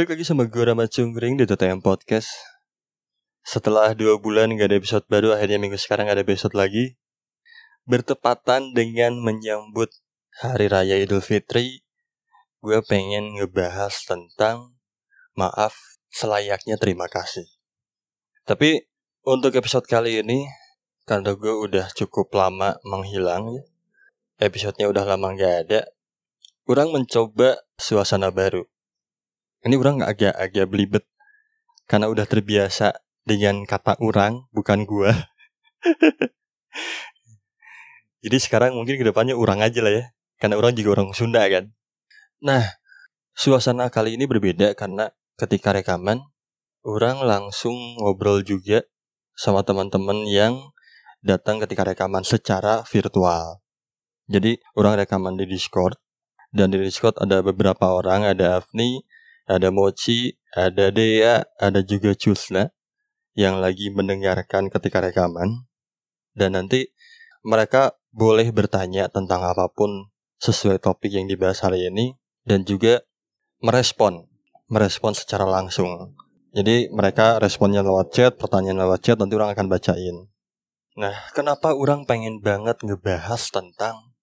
Balik lagi sama gue Rama Cungkring di TTM Podcast. Setelah dua bulan gak ada episode baru Akhirnya minggu sekarang ada episode lagi. Bertepatan dengan menyambut Hari Raya Idul Fitri Gue pengen ngebahas tentang Maaf selayaknya terima kasih. Tapi untuk episode kali ini Karena gue udah cukup lama menghilang ya Episodenya udah lama gak ada Kurang mencoba suasana baru ini orang agak-agak belibet karena udah terbiasa dengan kata orang bukan gua. Jadi sekarang mungkin ke depannya orang aja lah ya, karena orang juga orang Sunda kan. Nah, suasana kali ini berbeda karena ketika rekaman, orang langsung ngobrol juga sama teman-teman yang datang ketika rekaman secara virtual. Jadi orang rekaman di Discord dan di Discord ada beberapa orang, ada Afni, ada Mochi, ada Dea, ada juga Chusla yang lagi mendengarkan ketika rekaman. Dan nanti mereka boleh bertanya tentang apa pun sesuai topik yang dibahas hari ini dan juga merespon, merespon secara langsung. Jadi mereka responnya lewat chat, pertanyaan lewat chat, nanti orang akan bacain. Nah, kenapa orang pengen banget ngebahas tentang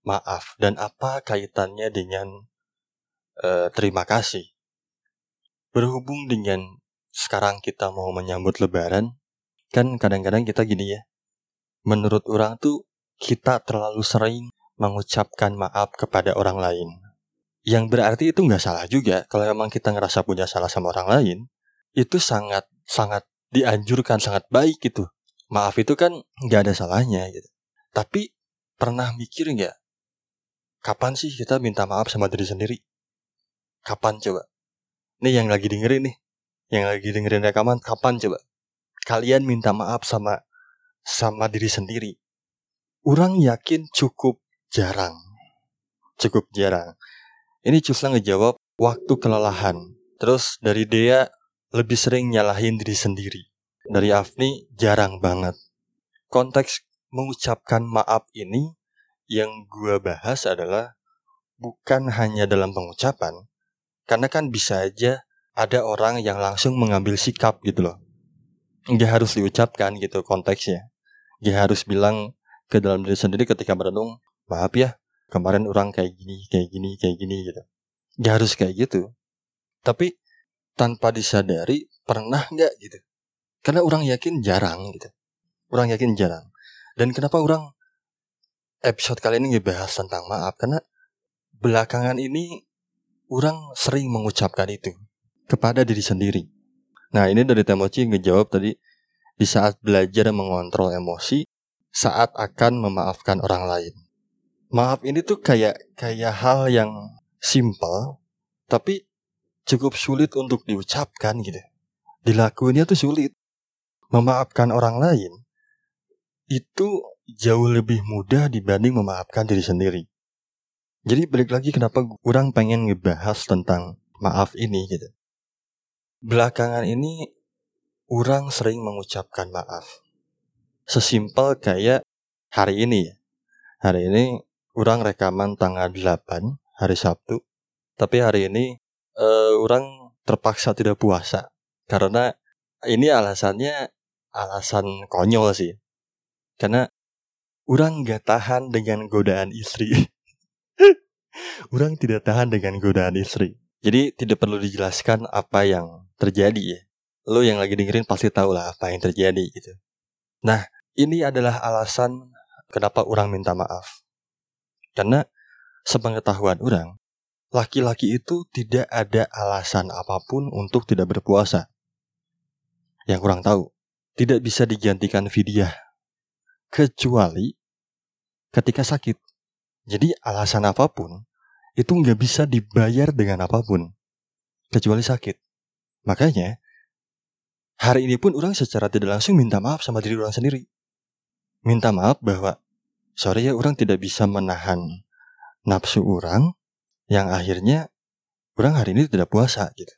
maaf dan apa kaitannya dengan uh, terima kasih. Berhubung dengan sekarang kita mau menyambut lebaran, kan kadang-kadang kita gini ya. Menurut orang tuh kita terlalu sering mengucapkan maaf kepada orang lain. Yang berarti itu nggak salah juga kalau emang kita ngerasa punya salah sama orang lain, itu sangat sangat dianjurkan, sangat baik gitu. Maaf itu kan nggak ada salahnya gitu. Tapi pernah mikir nggak kapan sih kita minta maaf sama diri sendiri? Kapan coba? Nih yang lagi dengerin nih, yang lagi dengerin rekaman, kapan coba? Kalian minta maaf sama sama diri sendiri. Orang yakin cukup jarang. Cukup jarang. Ini Cusla ngejawab waktu kelelahan. Terus dari Dea lebih sering nyalahin diri sendiri. Dari Afni jarang banget. Konteks mengucapkan maaf ini yang gua bahas adalah bukan hanya dalam pengucapan, karena kan bisa aja ada orang yang langsung mengambil sikap gitu loh. Nggak harus diucapkan gitu konteksnya. Nggak harus bilang ke dalam diri sendiri ketika merenung, maaf ya, kemarin orang kayak gini, kayak gini, kayak gini gitu. Nggak harus kayak gitu. Tapi tanpa disadari pernah nggak gitu. Karena orang yakin jarang gitu. Orang yakin jarang. Dan kenapa orang episode kali ini ngebahas tentang maaf? Karena belakangan ini orang sering mengucapkan itu kepada diri sendiri. Nah ini dari Temoci ngejawab tadi di saat belajar mengontrol emosi saat akan memaafkan orang lain. Maaf ini tuh kayak kayak hal yang simple tapi cukup sulit untuk diucapkan gitu. Dilakuinnya tuh sulit. Memaafkan orang lain itu jauh lebih mudah dibanding memaafkan diri sendiri. Jadi balik lagi kenapa kurang pengen ngebahas tentang maaf ini gitu. Belakangan ini orang sering mengucapkan maaf. Sesimpel kayak hari ini. Hari ini orang rekaman tanggal 8 hari Sabtu. Tapi hari ini uh, orang terpaksa tidak puasa karena ini alasannya alasan konyol sih. Karena orang gak tahan dengan godaan istri. Orang tidak tahan dengan godaan istri. Jadi tidak perlu dijelaskan apa yang terjadi ya. Lo yang lagi dengerin pasti tahu lah apa yang terjadi gitu. Nah, ini adalah alasan kenapa orang minta maaf. Karena sepengetahuan orang, laki-laki itu tidak ada alasan apa pun untuk tidak berpuasa. Yang kurang tahu, tidak bisa digantikan fidyah. Kecuali ketika sakit. Jadi alasan apa pun itu nggak bisa dibayar dengan apa pun kecuali sakit. Makanya hari ini pun orang secara tidak langsung minta maaf sama diri orang sendiri. Minta maaf bahwa sorry ya orang tidak bisa menahan nafsu orang yang akhirnya orang hari ini tidak puasa gitu.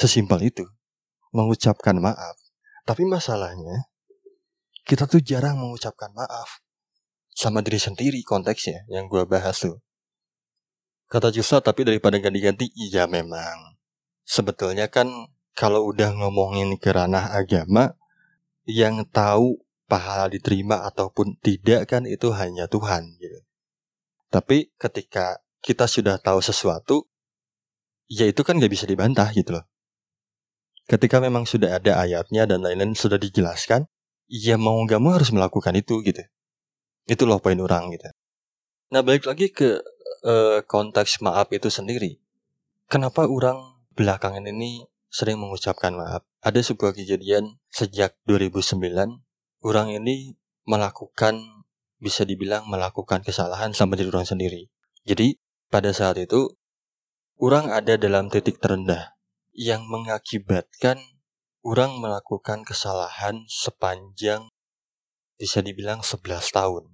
Sesimpel itu. Mengucapkan maaf. Tapi masalahnya kita tuh jarang mengucapkan maaf sama diri sendiri konteksnya yang gue bahas tuh. Kata Jusa tapi daripada ganti-ganti, iya memang. sebetulnya kan kalau udah ngomongin ke ranah agama, yang tahu pahala diterima ataupun tidak kan itu hanya Tuhan gitu. Tapi ketika kita sudah tahu sesuatu, ya itu kan gak bisa dibantah gitu loh. Ketika memang sudah ada ayatnya dan lain-lain sudah dijelaskan, ya mau gak mau harus melakukan itu gitu. Itu loh poin orang gitu. Nah balik lagi ke uh, konteks maaf itu sendiri. Kenapa orang belakangan ini sering mengucapkan maaf? Ada sebuah kejadian sejak 2009, orang ini melakukan bisa dibilang melakukan kesalahan sama diri orang sendiri. Jadi, pada saat itu, orang ada dalam titik terendah yang mengakibatkan orang melakukan kesalahan sepanjang bisa dibilang 11 tahun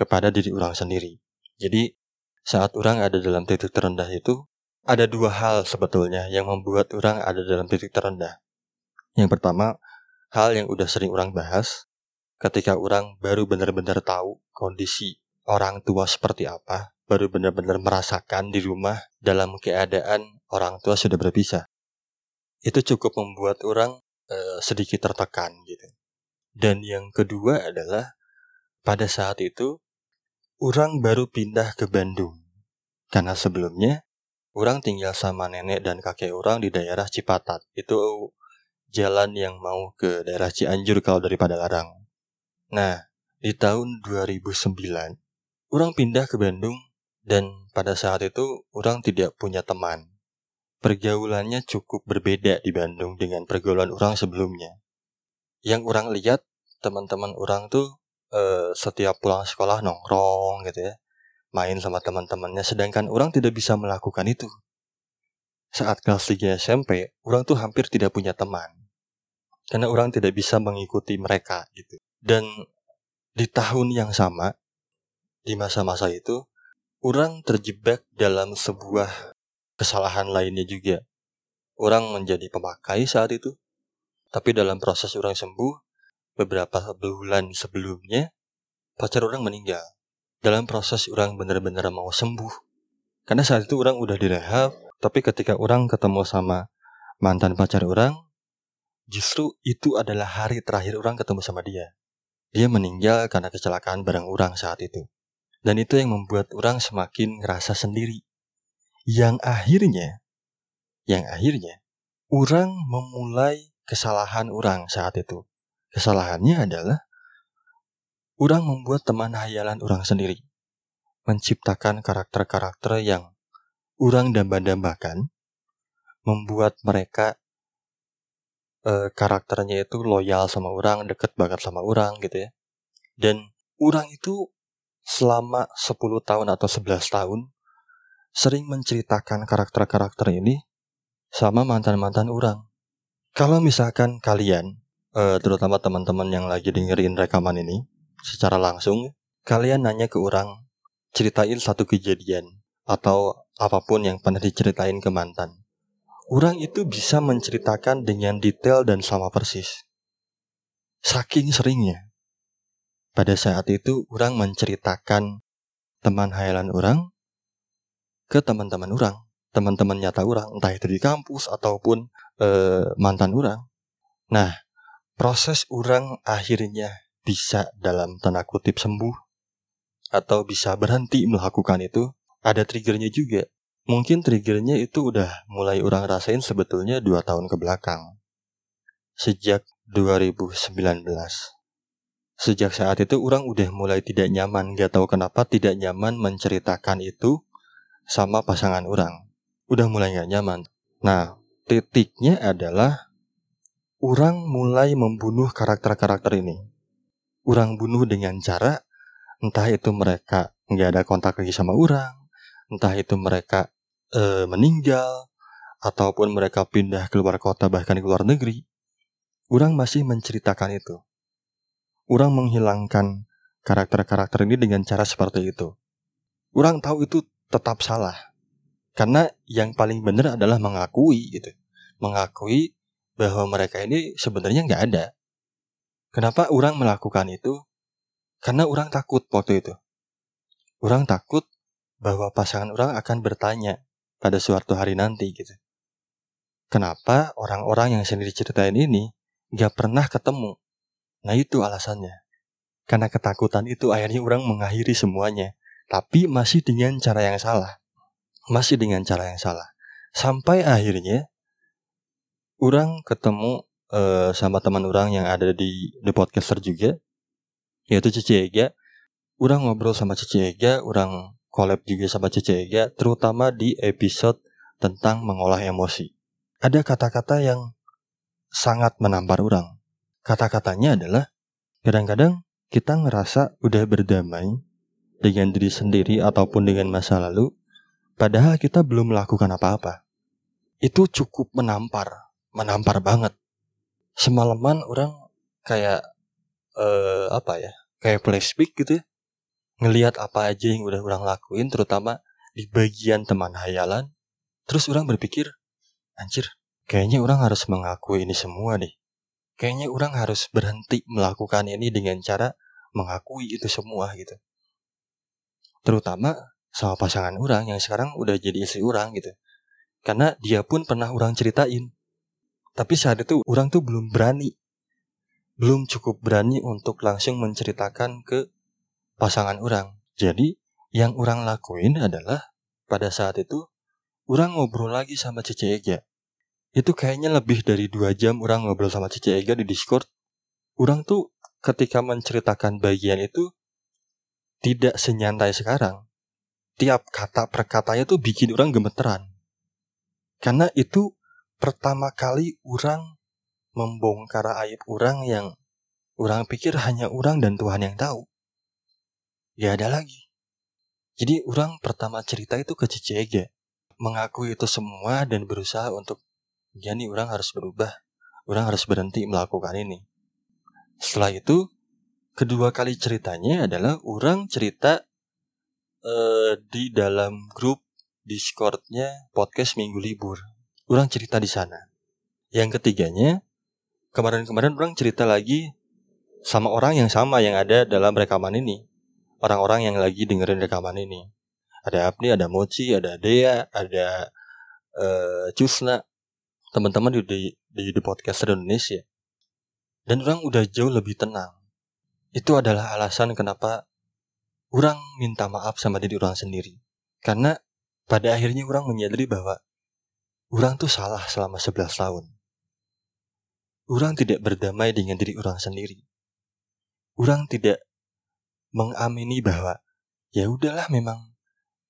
kepada diri orang sendiri. Jadi, saat orang ada dalam titik terendah itu, ada dua hal sebetulnya yang membuat orang ada dalam titik terendah. Yang pertama, hal yang udah sering orang bahas, ketika orang baru benar-benar tahu kondisi orang tua seperti apa, baru benar-benar merasakan di rumah dalam keadaan orang tua sudah berpisah. Itu cukup membuat orang uh, sedikit tertekan gitu. Dan yang kedua adalah pada saat itu orang baru pindah ke Bandung. Karena sebelumnya orang tinggal sama nenek dan kakek orang di daerah Cipatat. Itu jalan yang mau ke daerah Cianjur kalau daripada Larang. Nah, di tahun 2009, orang pindah ke Bandung dan pada saat itu orang tidak punya teman. Pergaulannya cukup berbeda di Bandung dengan pergaulan orang sebelumnya. Yang orang lihat teman-teman orang tuh uh, setiap pulang sekolah nongkrong gitu ya, main sama teman-temannya sedangkan orang tidak bisa melakukan itu. Saat kelas 3 SMP, orang tuh hampir tidak punya teman. Karena orang tidak bisa mengikuti mereka gitu. Dan di tahun yang sama, di masa-masa itu, orang terjebak dalam sebuah kesalahan lainnya juga. Orang menjadi pemakai saat itu, tapi dalam proses orang sembuh, beberapa bulan sebelumnya, pacar orang meninggal. Dalam proses orang benar-benar mau sembuh. Karena saat itu orang udah direhab, tapi ketika orang ketemu sama mantan pacar orang, justru itu adalah hari terakhir orang ketemu sama dia. Dia meninggal karena kecelakaan barang orang saat itu. Dan itu yang membuat orang semakin ngerasa sendiri. Yang akhirnya, yang akhirnya, orang memulai kesalahan orang saat itu. Kesalahannya adalah orang membuat teman hayalan orang sendiri. Menciptakan karakter-karakter yang orang damba-dambakan, membuat mereka uh, karakternya itu loyal sama orang, deket banget sama orang gitu ya. Dan orang itu selama 10 tahun atau 11 tahun sering menceritakan karakter-karakter ini sama mantan-mantan orang. Kalau misalkan kalian, uh, terutama teman-teman yang lagi dengerin rekaman ini secara langsung, kalian nanya ke orang, ceritain satu kejadian atau apa pun yang pernah diceritain ke mantan orang itu bisa menceritakan dengan detail dan sama persis. Saking seringnya. Pada saat itu orang menceritakan teman hayalan orang ke teman-teman orang, teman-teman nyata orang, entah itu di kampus ataupun e, mantan orang. Nah, proses orang akhirnya bisa dalam tanda kutip sembuh atau bisa berhenti melakukan itu ada triggernya juga Mungkin triggernya itu udah mulai orang rasain sebetulnya dua tahun ke belakang. Sejak 2019. Sejak saat itu orang udah mulai tidak nyaman, gak tahu kenapa tidak nyaman menceritakan itu sama pasangan orang. Udah mulai gak nyaman. Nah, titiknya adalah orang mulai membunuh karakter-karakter ini. Orang bunuh dengan cara entah itu mereka nggak ada kontak lagi sama orang, entah itu mereka e, meninggal ataupun mereka pindah ke luar kota bahkan ke luar negeri, orang masih menceritakan itu. Orang menghilangkan karakter-karakter ini dengan cara seperti itu. Orang tahu itu tetap salah. Karena yang paling benar adalah mengakui gitu. Mengakui bahwa mereka ini sebenarnya nggak ada. Kenapa orang melakukan itu? Karena orang takut waktu itu. Orang takut bahwa pasangan orang akan bertanya pada suatu hari nanti gitu. kenapa orang-orang yang sendiri ceritain ini gak pernah ketemu. Nah itu alasannya. Karena ketakutan itu akhirnya orang mengakhiri semuanya. Tapi masih dengan cara yang salah. Masih dengan cara yang salah. Sampai akhirnya orang ketemu uh, sama teman orang yang ada di The Podcaster juga. Yaitu Cici Ega. Orang ngobrol sama Cici Ega. Orang collab juga sama Cici Ega. Terutama di episode tentang mengolah emosi. Ada kata-kata yang sangat menampar orang. Kata-katanya adalah kadang-kadang kita ngerasa udah berdamai dengan diri sendiri ataupun dengan masa lalu, padahal kita belum melakukan apa-apa. Itu cukup menampar, menampar banget. Semalaman orang kayak uh, apa ya, kayak flashback gitu ya, ngelihat apa aja yang udah orang lakuin, terutama di bagian teman hayalan. Terus orang berpikir, anjir, kayaknya orang harus mengakui ini semua deh. Kayaknya orang harus berhenti melakukan ini dengan cara mengakui itu semua gitu terutama sama pasangan orang yang sekarang udah jadi istri orang gitu karena dia pun pernah orang ceritain tapi saat itu orang tuh belum berani belum cukup berani untuk langsung menceritakan ke pasangan orang jadi yang orang lakuin adalah pada saat itu orang ngobrol lagi sama Cici Ega itu kayaknya lebih dari dua jam orang ngobrol sama Cici Ega di Discord orang tuh ketika menceritakan bagian itu tidak senyantai sekarang. Tiap kata per katanya tuh bikin orang gemeteran. Karena itu pertama kali orang membongkar aib orang yang orang pikir hanya orang dan Tuhan yang tahu. Ya ada lagi. Jadi orang pertama cerita itu ke Cici Ega. Mengakui itu semua dan berusaha untuk ya nih orang harus berubah. Orang harus berhenti melakukan ini. Setelah itu kedua kali ceritanya adalah orang cerita uh, di dalam grup Discordnya podcast Minggu Libur. Orang cerita di sana. Yang ketiganya, kemarin-kemarin orang cerita lagi sama orang yang sama yang ada dalam rekaman ini. Orang-orang yang lagi dengerin rekaman ini. Ada Apni, ada Mochi, ada Dea, ada uh, Cusna. Teman-teman di, di, di Indonesia. Dan orang udah jauh lebih tenang itu adalah alasan kenapa orang minta maaf sama diri orang sendiri. Karena pada akhirnya orang menyadari bahwa orang tuh salah selama 11 tahun. Orang tidak berdamai dengan diri orang sendiri. Orang tidak mengamini bahwa ya udahlah memang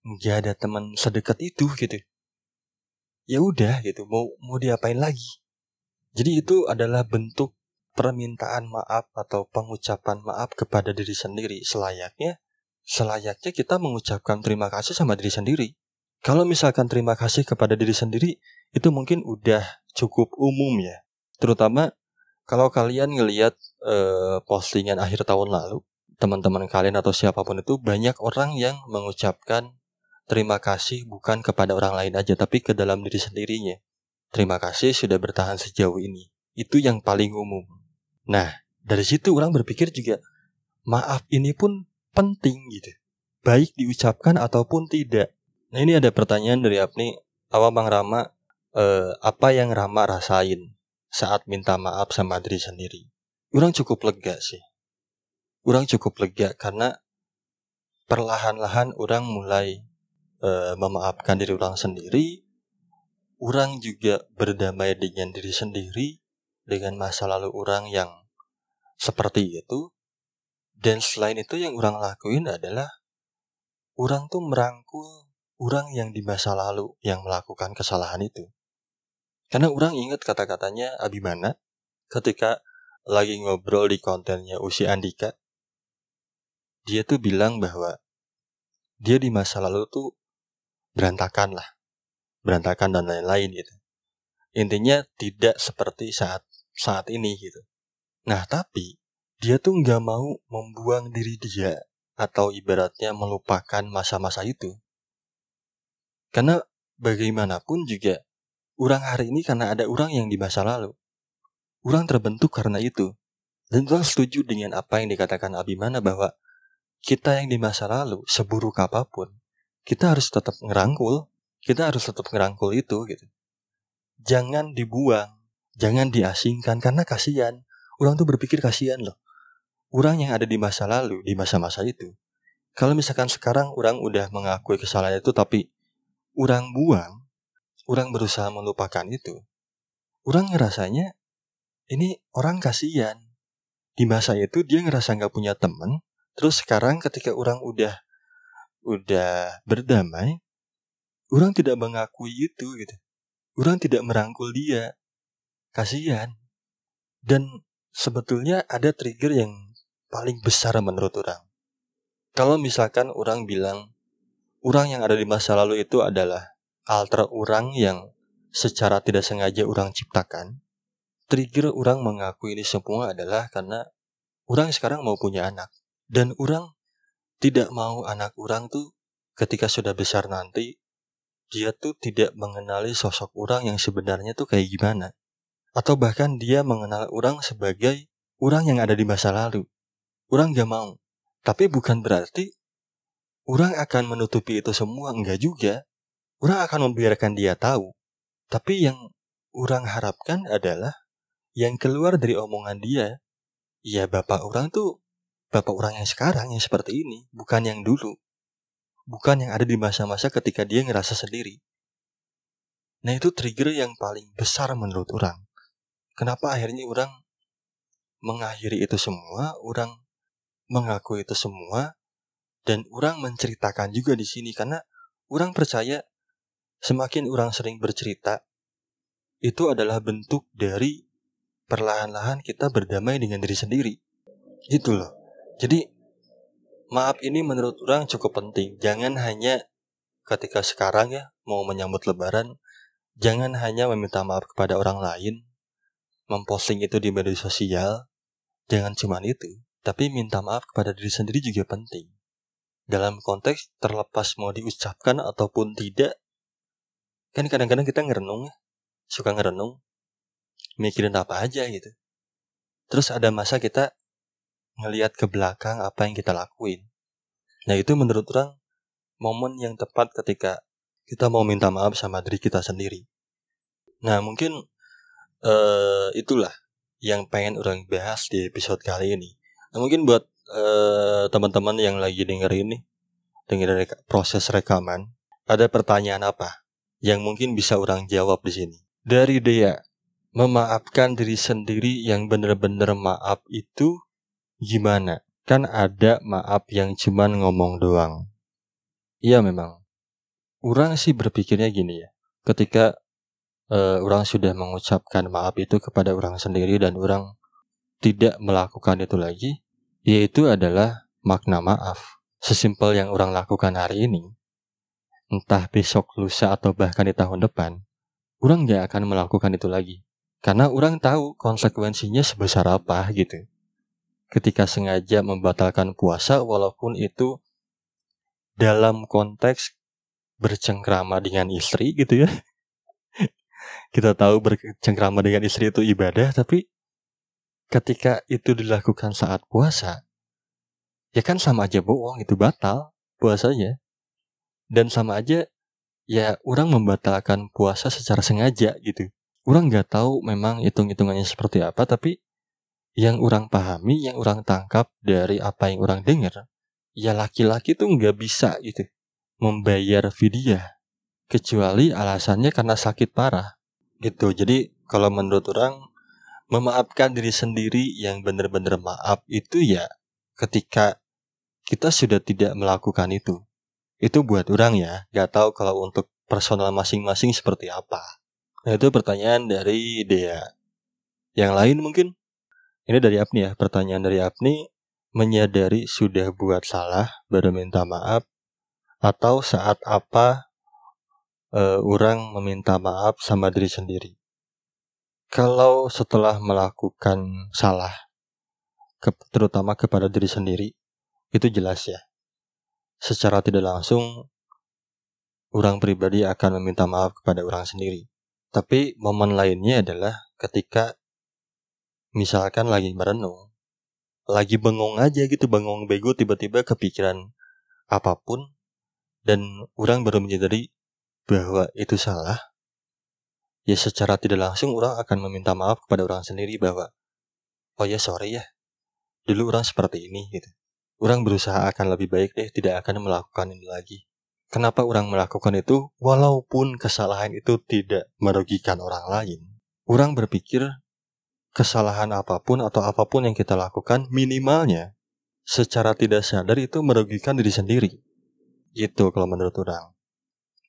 nggak ada teman sedekat itu gitu. Ya udah gitu, mau mau diapain lagi. Jadi itu adalah bentuk permintaan maaf atau pengucapan maaf kepada diri sendiri selayaknya selayaknya kita mengucapkan terima kasih sama diri sendiri. Kalau misalkan terima kasih kepada diri sendiri itu mungkin udah cukup umum ya. Terutama kalau kalian ngelihat uh, postingan akhir tahun lalu, teman-teman kalian atau siapa pun itu banyak orang yang mengucapkan terima kasih bukan kepada orang lain aja tapi ke dalam diri sendirinya. Terima kasih sudah bertahan sejauh ini. Itu yang paling umum. Nah, dari situ orang berpikir juga maaf ini pun penting gitu. Baik diucapkan ataupun tidak. Nah, ini ada pertanyaan dari Apni, apa Bang Rama eh, apa yang Rama rasain saat minta maaf sama diri sendiri? Orang cukup lega sih. Orang cukup lega karena perlahan-lahan orang mulai eh, memaafkan diri orang sendiri. Orang juga berdamai dengan diri sendiri dengan masa lalu orang yang seperti itu. Dan selain itu yang orang lakuin adalah orang tuh merangkul orang yang di masa lalu yang melakukan kesalahan itu. Karena orang ingat kata-katanya Abimana ketika lagi ngobrol di kontennya Usi Andika. Dia tuh bilang bahwa dia di masa lalu tuh berantakan lah. Berantakan dan lain-lain gitu. Intinya tidak seperti saat saat ini gitu. Nah tapi dia tuh nggak mau membuang diri dia atau ibaratnya melupakan masa-masa itu. Karena bagaimanapun juga orang hari ini karena ada orang yang di masa lalu. Orang terbentuk karena itu. Dan orang setuju dengan apa yang dikatakan Abimana bahwa kita yang di masa lalu seburuk apa pun, kita harus tetap ngerangkul, kita harus tetap ngerangkul itu gitu. jangan dibuang, jangan diasingkan karena kasihan. Orang tuh berpikir kasihan loh. Orang yang ada di masa lalu, di masa-masa itu. Kalau misalkan sekarang orang udah mengakui kesalahan itu tapi orang buang, orang berusaha melupakan itu. Orang ngerasanya ini orang kasihan. Di masa itu dia ngerasa nggak punya temen, terus sekarang ketika orang udah udah berdamai, orang tidak mengakui itu gitu. Orang tidak merangkul dia. Kasihan. Dan sebetulnya ada trigger yang paling besar menurut orang. Kalau misalkan orang bilang orang yang ada di masa lalu itu adalah alter orang yang secara tidak sengaja orang ciptakan, trigger orang mengaku ini semua adalah karena orang sekarang mau punya anak. Dan orang tidak mau anak orang tuh ketika sudah besar nanti dia tuh tidak mengenali sosok orang yang sebenarnya tuh kayak gimana. Atau bahkan dia mengenal orang sebagai orang yang ada di masa lalu. Orang gak mau. Tapi bukan berarti orang akan menutupi itu semua. Enggak juga. Orang akan membiarkan dia tahu. Tapi yang orang harapkan adalah yang keluar dari omongan dia, ya bapak orang tuh bapak orang yang sekarang yang seperti ini, bukan yang dulu bukan yang ada di masa-masa ketika dia ngerasa sendiri. Nah itu trigger yang paling besar menurut orang. Kenapa akhirnya orang mengakhiri itu semua, orang mengaku itu semua, dan orang menceritakan juga di sini karena orang percaya semakin orang sering bercerita, itu adalah bentuk dari perlahan-lahan kita berdamai dengan diri sendiri. Gitu loh. Jadi maaf ini menurut orang cukup penting. Jangan hanya ketika sekarang ya mau menyambut lebaran, jangan hanya meminta maaf kepada orang lain, memposting itu di media sosial, jangan cuma itu, tapi minta maaf kepada diri sendiri juga penting. Dalam konteks terlepas mau diucapkan ataupun tidak, kan kadang-kadang kita ngerenung ya, suka ngerenung, mikirin apa aja gitu. Terus ada masa kita ngelihat ke belakang apa yang kita lakuin. Nah itu menurut orang momen yang tepat ketika kita mau minta maaf sama diri kita sendiri. Nah mungkin uh, itulah yang pengen orang bahas di episode kali ini. Nah, mungkin buat uh, teman-teman yang lagi denger ini, denger reka proses rekaman, ada pertanyaan apa yang mungkin bisa orang jawab di sini. Dari dia, memaafkan diri sendiri yang benar-benar maaf itu Gimana? Kan ada maaf yang cuman ngomong doang. Iya memang. Orang sih berpikirnya gini ya. Ketika uh, orang sudah mengucapkan maaf itu kepada orang sendiri dan orang tidak melakukan itu lagi, yaitu adalah makna maaf. Sesimpel yang orang lakukan hari ini, entah besok, lusa, atau bahkan di tahun depan, orang gak akan melakukan itu lagi. Karena orang tahu konsekuensinya sebesar apa gitu ketika sengaja membatalkan puasa walaupun itu dalam konteks bercengkrama dengan istri gitu ya. Kita tahu bercengkrama dengan istri itu ibadah tapi ketika itu dilakukan saat puasa ya kan sama aja bohong itu batal puasanya. Dan sama aja ya orang membatalkan puasa secara sengaja gitu. Orang nggak tahu memang hitung-hitungannya seperti apa tapi yang orang pahami, yang orang tangkap dari apa yang orang dengar, ya laki-laki tuh nggak bisa gitu membayar vidya kecuali alasannya karena sakit parah gitu. Jadi kalau menurut orang memaafkan diri sendiri yang benar-benar maaf itu ya ketika kita sudah tidak melakukan itu. Itu buat orang ya, nggak tahu kalau untuk personal masing-masing seperti apa. Nah itu pertanyaan dari Dea. Yang lain mungkin ini dari Apni ya, pertanyaan dari Apni, menyadari sudah buat salah, baru minta maaf, atau saat apa uh, orang meminta maaf sama diri sendiri. Kalau setelah melakukan salah, terutama kepada diri sendiri, itu jelas ya. Secara tidak langsung, orang pribadi akan meminta maaf kepada orang sendiri. Tapi momen lainnya adalah ketika misalkan lagi merenung, lagi bengong aja gitu, bengong bego tiba-tiba kepikiran apa pun dan orang baru menyadari bahwa itu salah. Ya secara tidak langsung orang akan meminta maaf kepada orang sendiri bahwa oh ya sorry ya. Dulu orang seperti ini gitu. Orang berusaha akan lebih baik deh tidak akan melakukan ini lagi. Kenapa orang melakukan itu? Walaupun kesalahan itu tidak merugikan orang lain. Orang berpikir kesalahan apa pun atau apa pun yang kita lakukan minimalnya secara tidak sadar itu merugikan diri sendiri. Gitu kalau menurut orang.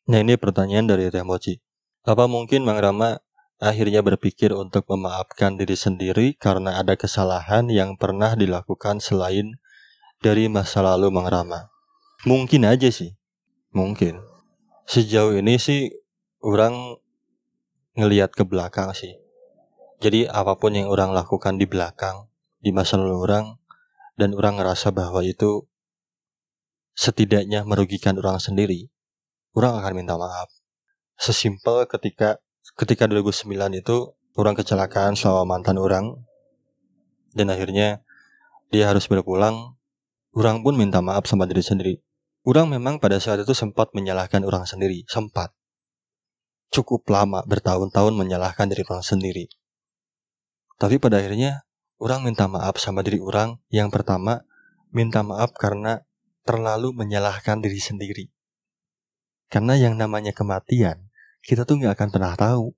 Nah ini pertanyaan dari Teh Mochi apa mungkin Mang Rama akhirnya berpikir untuk memaafkan diri sendiri karena ada kesalahan yang pernah dilakukan selain dari masa lalu Mang Rama? Mungkin aja sih. Mungkin. Sejauh ini sih orang ngelihat ke belakang sih. Jadi apa pun yang orang lakukan di belakang, di masa lalu orang, dan orang ngerasa bahwa itu setidaknya merugikan orang sendiri, orang akan minta maaf sesimpel ketika ketika 2009 itu orang kecelakaan sama mantan orang. Dan akhirnya dia harus berpulang. Orang pun minta maaf sama diri sendiri. Orang memang pada saat itu sempat menyalahkan orang sendiri. Sempat. Cukup lama bertahun-tahun menyalahkan diri orang sendiri. Tapi pada akhirnya orang minta maaf sama diri orang. Yang pertama minta maaf karena terlalu menyalahkan diri sendiri. Karena yang namanya kematian kita tuh nggak akan pernah tahu.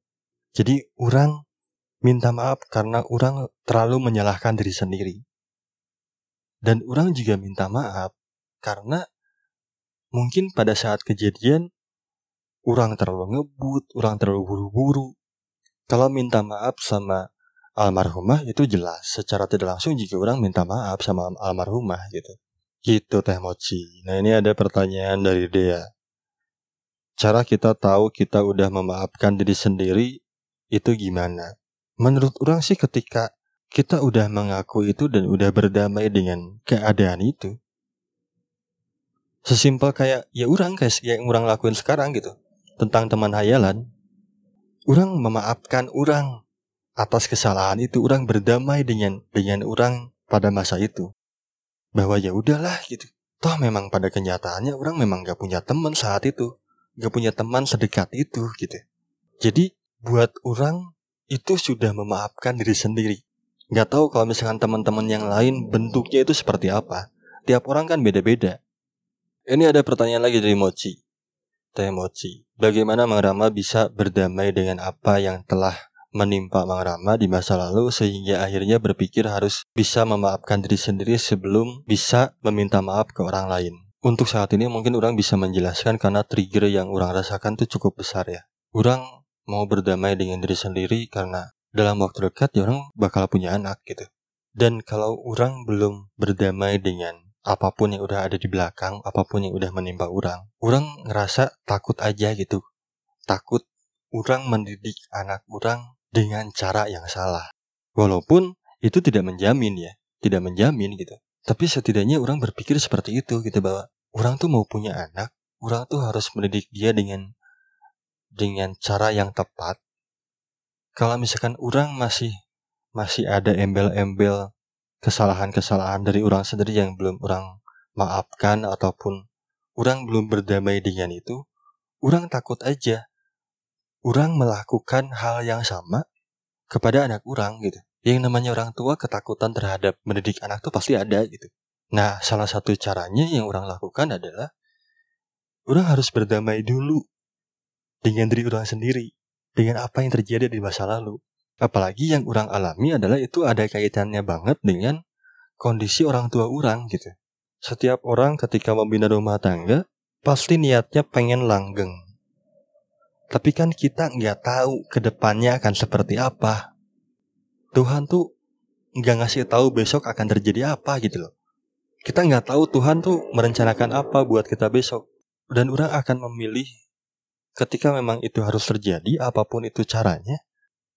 Jadi orang minta maaf karena orang terlalu menyalahkan diri sendiri. Dan orang juga minta maaf karena mungkin pada saat kejadian orang terlalu ngebut, orang terlalu buru-buru. Kalau minta maaf sama almarhumah itu jelas secara tidak langsung jika orang minta maaf sama almarhumah gitu. Gitu Teh Mochi. Nah ini ada pertanyaan dari Dea cara kita tahu kita udah memaafkan diri sendiri itu gimana? Menurut orang sih ketika kita udah mengaku itu dan udah berdamai dengan keadaan itu. Sesimpel kayak ya orang kayak yang orang lakuin sekarang gitu. Tentang teman hayalan. Orang memaafkan orang atas kesalahan itu. Orang berdamai dengan dengan orang pada masa itu. Bahwa ya udahlah gitu. Toh memang pada kenyataannya orang memang gak punya teman saat itu gak punya teman sedekat itu gitu. Jadi buat orang itu sudah memaafkan diri sendiri. Gak tahu kalau misalkan teman-teman yang lain bentuknya itu seperti apa. Tiap orang kan beda-beda. Ini ada pertanyaan lagi dari Mochi. Teh Mochi. Bagaimana Mang Rama bisa berdamai dengan apa yang telah menimpa Mang Rama di masa lalu sehingga akhirnya berpikir harus bisa memaafkan diri sendiri sebelum bisa meminta maaf ke orang lain. Untuk saat ini mungkin orang bisa menjelaskan karena trigger yang orang rasakan itu cukup besar ya. Orang mau berdamai dengan diri sendiri karena dalam waktu dekat ya orang bakal punya anak gitu. Dan kalau orang belum berdamai dengan apa pun yang udah ada di belakang, apa pun yang udah menimpa orang, orang ngerasa takut aja gitu. Takut orang mendidik anak orang dengan cara yang salah. Walaupun itu tidak menjamin ya, tidak menjamin gitu. Tapi setidaknya orang berpikir seperti itu gitu bahwa orang tuh mau punya anak, orang tuh harus mendidik dia dengan dengan cara yang tepat. Kalau misalkan orang masih masih ada embel-embel kesalahan-kesalahan dari orang sendiri yang belum orang maafkan ataupun orang belum berdamai dengan itu, orang takut aja. Orang melakukan hal yang sama kepada anak orang gitu. Yang namanya orang tua ketakutan terhadap mendidik anak tuh pasti ada gitu. Nah, salah satu caranya yang orang lakukan adalah orang harus berdamai dulu dengan diri orang sendiri, dengan apa yang terjadi di masa lalu. Apalagi yang orang alami adalah itu ada kaitannya banget dengan kondisi orang tua orang gitu. Setiap orang ketika membina rumah tangga, pasti niatnya pengen langgeng. Tapi kan kita nggak tahu ke depannya akan seperti apa. Tuhan tuh nggak ngasih tahu besok akan terjadi apa gitu loh. Kita nggak tahu Tuhan tuh merencanakan apa buat kita besok. Dan orang akan memilih ketika memang itu harus terjadi apa pun itu caranya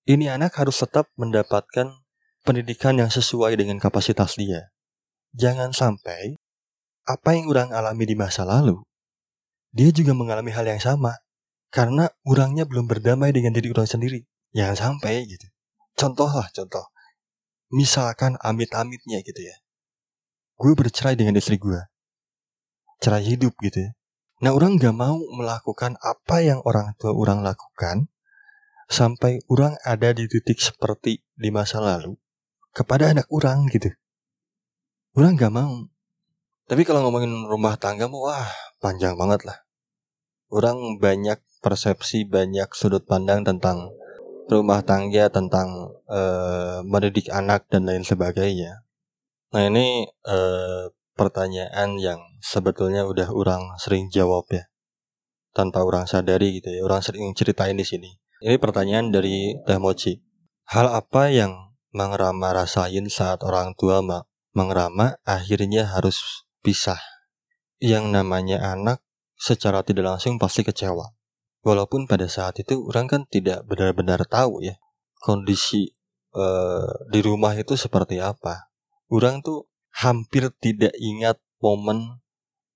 ini anak harus tetap mendapatkan pendidikan yang sesuai dengan kapasitas dia. Jangan sampai apa yang orang alami di masa lalu dia juga mengalami hal yang sama karena orangnya belum berdamai dengan diri orang sendiri. Jangan sampai gitu contoh lah contoh misalkan amit-amitnya gitu ya gue bercerai dengan istri gue. Cerai hidup gitu ya. Nah orang gak mau melakukan apa yang orang tua orang lakukan sampai orang ada di titik seperti di masa lalu kepada anak orang gitu. Orang gak mau. Tapi kalau ngomongin rumah tangga wah panjang banget lah. Orang banyak persepsi, banyak sudut pandang tentang rumah tangga, tentang uh, mendidik anak dan lain sebagainya. Nah ini uh, pertanyaan yang sebetulnya udah orang sering jawab ya, tanpa orang sadari gitu ya. Orang sering ceritain di sini. Ini pertanyaan dari Teh Mochi. Hal apa yang mengerama rasain saat orang tua mengerama akhirnya harus pisah. Yang namanya anak secara tidak langsung pasti kecewa. Walaupun pada saat itu orang kan tidak benar-benar tahu ya kondisi uh, di rumah itu seperti apa. Orang tuh hampir tidak ingat momen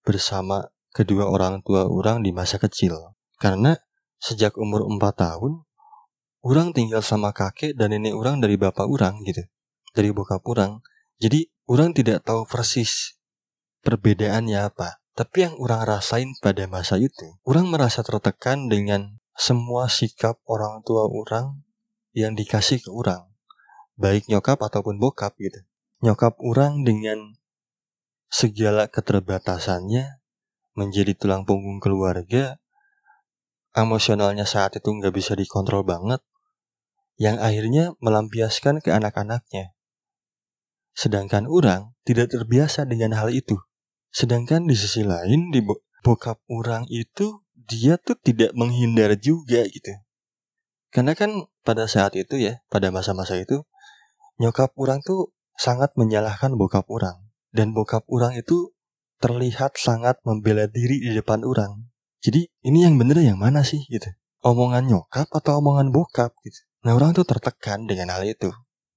bersama kedua orang tua orang di masa kecil. Karena sejak umur 4 tahun, orang tinggal sama kakek dan nenek orang dari bapak orang gitu. Dari bokap orang. Jadi orang tidak tahu persis perbedaannya apa. Tapi yang orang rasain pada masa itu, orang merasa tertekan dengan semua sikap orang tua orang yang dikasih ke orang. Baik nyokap ataupun bokap gitu. Nyokap orang dengan segala keterbatasannya menjadi tulang punggung keluarga, emosionalnya saat itu nggak bisa dikontrol banget, yang akhirnya melampiaskan ke anak-anaknya. Sedangkan orang tidak terbiasa dengan hal itu. Sedangkan di sisi lain di bokap orang itu dia tuh tidak menghindar juga gitu. Karena kan pada saat itu ya, pada masa-masa itu nyokap orang tuh sangat menyalahkan bokap orang dan bokap orang itu terlihat sangat membela diri di depan orang. Jadi ini yang bener yang mana sih gitu? Omongan nyokap atau omongan bokap gitu. Nah orang tuh tertekan dengan hal itu.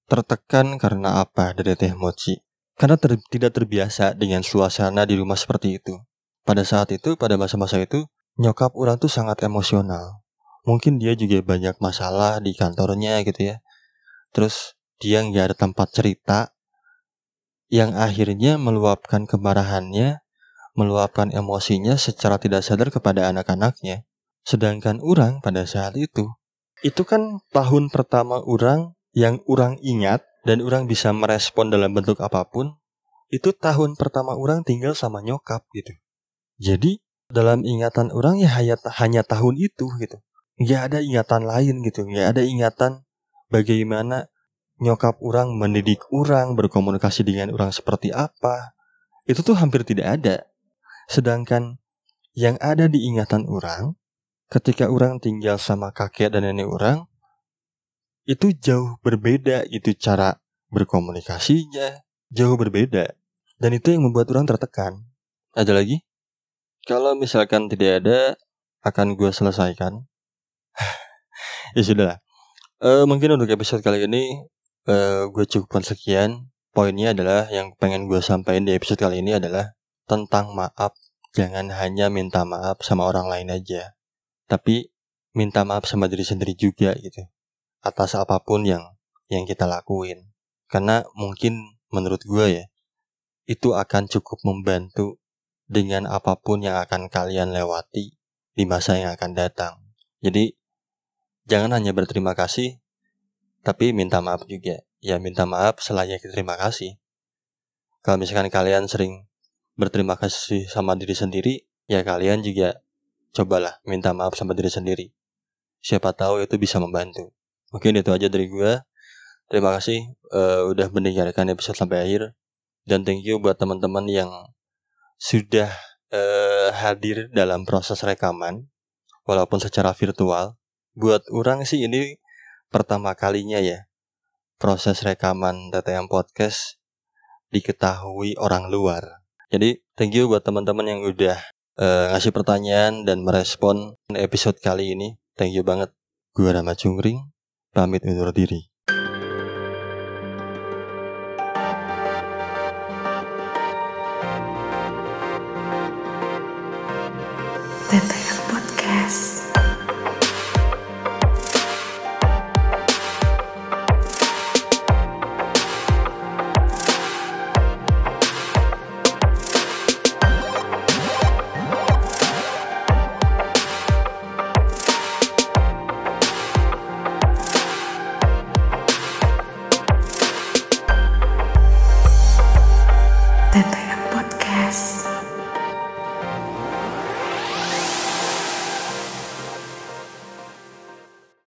Tertekan karena apa dari Teh Mochi? Karena ter, tidak terbiasa dengan suasana di rumah seperti itu. Pada saat itu, pada masa-masa itu, nyokap orang tuh sangat emosional. Mungkin dia juga banyak masalah di kantornya gitu ya. Terus dia nggak ada tempat cerita yang akhirnya meluapkan kemarahannya, meluapkan emosinya secara tidak sadar kepada anak-anaknya. Sedangkan orang pada saat itu, itu kan tahun pertama orang yang orang ingat dan orang bisa merespon dalam bentuk apa pun, itu tahun pertama orang tinggal sama nyokap gitu. Jadi dalam ingatan orang ya hanya, hanya tahun itu gitu. Nggak ada ingatan lain gitu, nggak ada ingatan bagaimana nyokap orang mendidik orang, berkomunikasi dengan orang seperti apa. Itu tuh hampir tidak ada. Sedangkan yang ada di ingatan orang, ketika orang tinggal sama kakek dan nenek orang, itu jauh berbeda itu cara berkomunikasinya. Jauh berbeda. Dan itu yang membuat orang tertekan. Ada lagi? Kalau misalkan tidak ada akan gue selesaikan. Ya sudah uh, mungkin untuk episode kali ini uh, gue cukupkan sekian. Poinnya adalah yang pengen gue sampaikan di episode kali ini adalah tentang maaf. Jangan hanya minta maaf sama orang lain aja. Tapi minta maaf sama diri sendiri juga gitu atas apa pun yang yang kita lakuin. Karena mungkin menurut gue ya, itu akan cukup membantu dengan apa pun yang akan kalian lewati di masa yang akan datang. Jadi, jangan hanya berterima kasih, tapi minta maaf juga. Ya, minta maaf selayaknya terima kasih. Kalau misalkan kalian sering berterima kasih sama diri sendiri, ya kalian juga cobalah minta maaf sama diri sendiri. Siapa tahu itu bisa membantu. Mungkin itu aja dari gue. Terima kasih uh, udah mendengarkan episode sampai akhir. Dan thank you buat teman-teman yang sudah uh, hadir dalam proses rekaman. Walaupun secara virtual. Buat orang sih ini pertama kalinya ya. Proses rekaman TTM Podcast diketahui orang luar. Jadi thank you buat teman-teman yang udah uh, ngasih pertanyaan dan merespon episode kali ini. Thank you banget. Gue Rama Cungring pamit undur diri.